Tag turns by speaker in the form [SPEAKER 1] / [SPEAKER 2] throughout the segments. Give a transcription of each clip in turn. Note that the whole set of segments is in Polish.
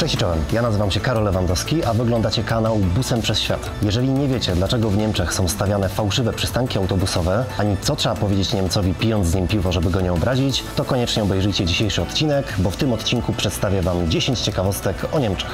[SPEAKER 1] Cześć czołem, ja nazywam się Karol Lewandowski, a wyglądacie kanał Busem przez Świat. Jeżeli nie wiecie, dlaczego w Niemczech są stawiane fałszywe przystanki autobusowe, ani co trzeba powiedzieć Niemcowi pijąc z nim piwo, żeby go nie obrazić, to koniecznie obejrzyjcie dzisiejszy odcinek, bo w tym odcinku przedstawię Wam 10 ciekawostek o Niemczech.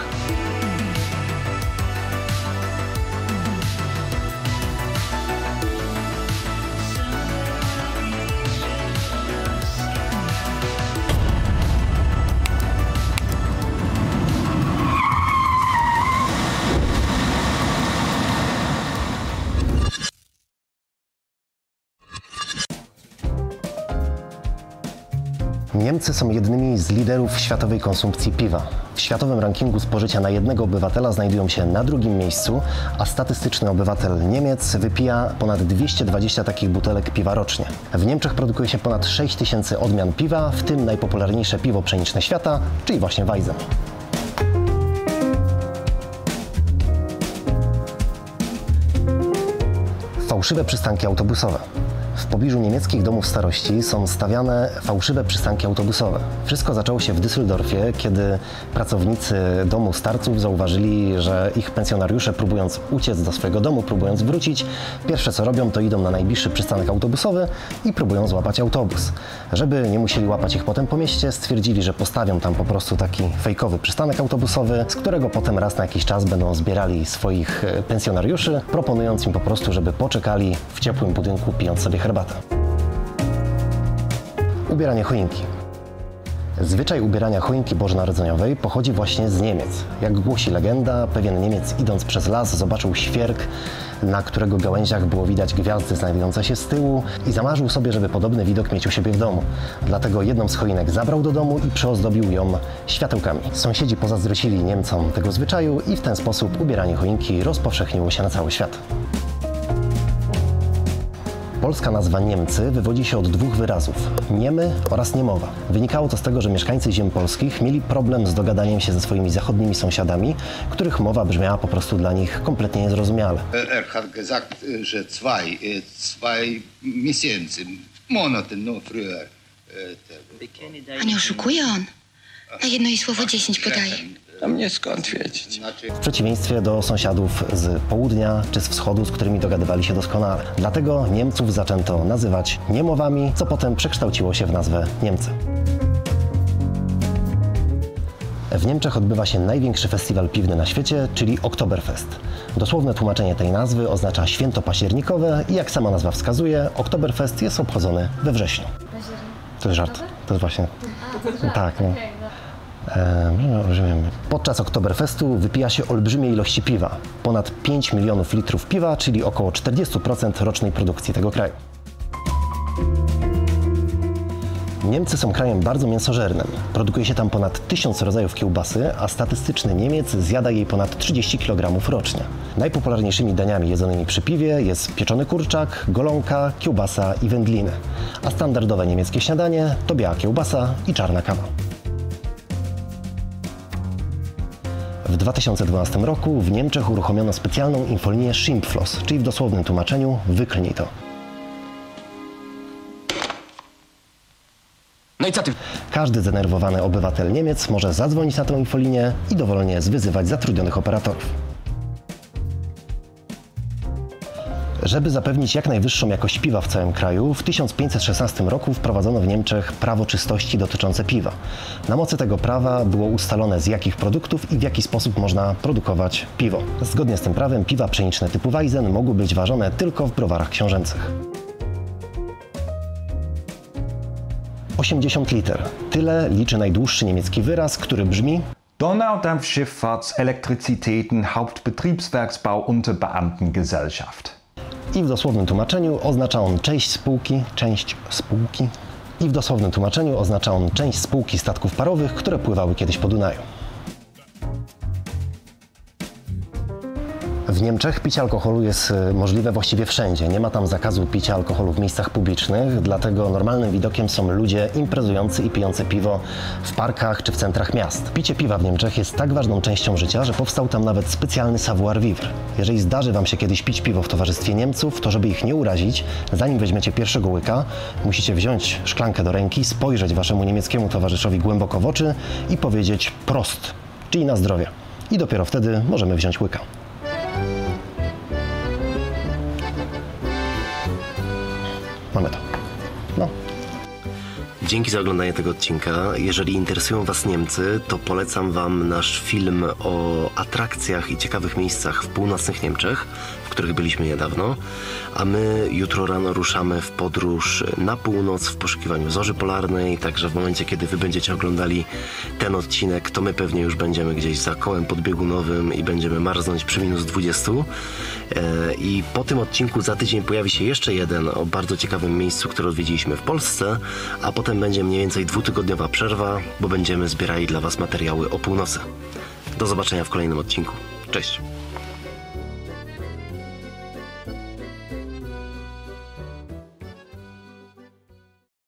[SPEAKER 1] Niemcy są jednymi z liderów światowej konsumpcji piwa. W światowym rankingu spożycia na jednego obywatela znajdują się na drugim miejscu, a statystyczny obywatel Niemiec wypija ponad 220 takich butelek piwa rocznie. W Niemczech produkuje się ponad 6 tysięcy odmian piwa, w tym najpopularniejsze piwo pszeniczne świata, czyli właśnie Weizen. Fałszywe przystanki autobusowe. W pobliżu niemieckich domów starości są stawiane fałszywe przystanki autobusowe. Wszystko zaczęło się w Düsseldorfie, kiedy pracownicy domu starców zauważyli, że ich pensjonariusze próbując uciec do swojego domu, próbując wrócić, pierwsze co robią to idą na najbliższy przystanek autobusowy i próbują złapać autobus. Żeby nie musieli łapać ich potem po mieście, stwierdzili, że postawią tam po prostu taki fejkowy przystanek autobusowy, z którego potem raz na jakiś czas będą zbierali swoich pensjonariuszy, proponując im po prostu, żeby poczekali w ciepłym budynku pijąc sobie herbatę. Ubieranie choinki. Zwyczaj ubierania choinki bożonarodzeniowej pochodzi właśnie z Niemiec. Jak głosi legenda, pewien Niemiec idąc przez las zobaczył świerk, na którego gałęziach było widać gwiazdy znajdujące się z tyłu i zamarzył sobie, żeby podobny widok mieć u siebie w domu. Dlatego jedną z choinek zabrał do domu i przyozdobił ją światełkami. Sąsiedzi pozazdrocili Niemcom tego zwyczaju i w ten sposób ubieranie choinki rozpowszechniło się na cały świat. Polska nazwa Niemcy wywodzi się od dwóch wyrazów niemy oraz niemowa. Wynikało to z tego, że mieszkańcy ziem polskich mieli problem z dogadaniem się ze swoimi zachodnimi sąsiadami, których mowa brzmiała po prostu dla nich kompletnie niezrozumiale.
[SPEAKER 2] Er hat gesagt, że zwei, äh, zwei miesięcy, Monate no früher. tego.
[SPEAKER 3] A nie oszukuje on? Na jedno jej słowo dziesięć podaje.
[SPEAKER 4] A mnie skąd wiedzieć?
[SPEAKER 1] W przeciwieństwie do sąsiadów z południa czy z wschodu, z którymi dogadywali się doskonale. Dlatego Niemców zaczęto nazywać niemowami, co potem przekształciło się w nazwę Niemcy. W Niemczech odbywa się największy festiwal piwny na świecie, czyli Oktoberfest. Dosłowne tłumaczenie tej nazwy oznacza święto październikowe i jak sama nazwa wskazuje, Oktoberfest jest obchodzony we wrześniu. To jest żart. To jest właśnie... Tak, no. E, no, rozumiem. Podczas Oktoberfestu wypija się olbrzymie ilości piwa. Ponad 5 milionów litrów piwa, czyli około 40% rocznej produkcji tego kraju. Niemcy są krajem bardzo mięsożernym. Produkuje się tam ponad 1000 rodzajów kiełbasy, a statystyczny Niemiec zjada jej ponad 30 kg rocznie. Najpopularniejszymi daniami jedzonymi przy piwie jest pieczony kurczak, golonka, kiełbasa i wędliny. A standardowe niemieckie śniadanie to biała kiełbasa i czarna kawa. W 2012 roku w Niemczech uruchomiono specjalną infolinię Schimpfloss, czyli w dosłownym tłumaczeniu wyklnij to.
[SPEAKER 4] No i co ty?
[SPEAKER 1] Każdy zdenerwowany obywatel Niemiec może zadzwonić na tę infolinię i dowolnie zwyzywać zatrudnionych operatorów. Żeby zapewnić jak najwyższą jakość piwa w całym kraju, w 1516 roku wprowadzono w Niemczech prawo czystości dotyczące piwa. Na mocy tego prawa było ustalone z jakich produktów i w jaki sposób można produkować piwo. Zgodnie z tym prawem piwa pszeniczne typu Weizen mogły być ważone tylko w browarach książęcych. 80 liter. Tyle liczy najdłuższy niemiecki wyraz, który brzmi
[SPEAKER 5] Donaudampfschifffahrts Elektrizitäten Hauptbetriebswerksbau Unterbeamtengesellschaft.
[SPEAKER 1] I w dosłownym tłumaczeniu oznacza on część spółki, część spółki i w dosłownym tłumaczeniu oznacza on część spółki statków parowych, które pływały kiedyś po Dunaju. W Niemczech picie alkoholu jest y, możliwe właściwie wszędzie. Nie ma tam zakazu picia alkoholu w miejscach publicznych, dlatego normalnym widokiem są ludzie imprezujący i pijący piwo w parkach czy w centrach miast. Picie piwa w Niemczech jest tak ważną częścią życia, że powstał tam nawet specjalny savoir-vivre. Jeżeli zdarzy Wam się kiedyś pić piwo w towarzystwie Niemców, to żeby ich nie urazić, zanim weźmiecie pierwszego łyka, musicie wziąć szklankę do ręki, spojrzeć Waszemu niemieckiemu towarzyszowi głęboko w oczy i powiedzieć prost czyli na zdrowie. I dopiero wtedy możemy wziąć łyka. Mamy to. No. Dzięki za oglądanie tego odcinka. Jeżeli interesują Was Niemcy, to polecam Wam nasz film o atrakcjach i ciekawych miejscach w północnych Niemczech, w których byliśmy niedawno. A my jutro rano ruszamy w podróż na północ w poszukiwaniu zorzy polarnej. Także w momencie, kiedy Wy będziecie oglądali ten odcinek, to my pewnie już będziemy gdzieś za kołem podbiegunowym i będziemy marznąć przy minus 20. E, I po tym odcinku za tydzień pojawi się jeszcze jeden o bardzo ciekawym miejscu, które odwiedziliśmy w Polsce, a potem będzie mniej więcej dwutygodniowa przerwa, bo będziemy zbierali dla Was materiały o północy. Do zobaczenia w kolejnym odcinku. Cześć!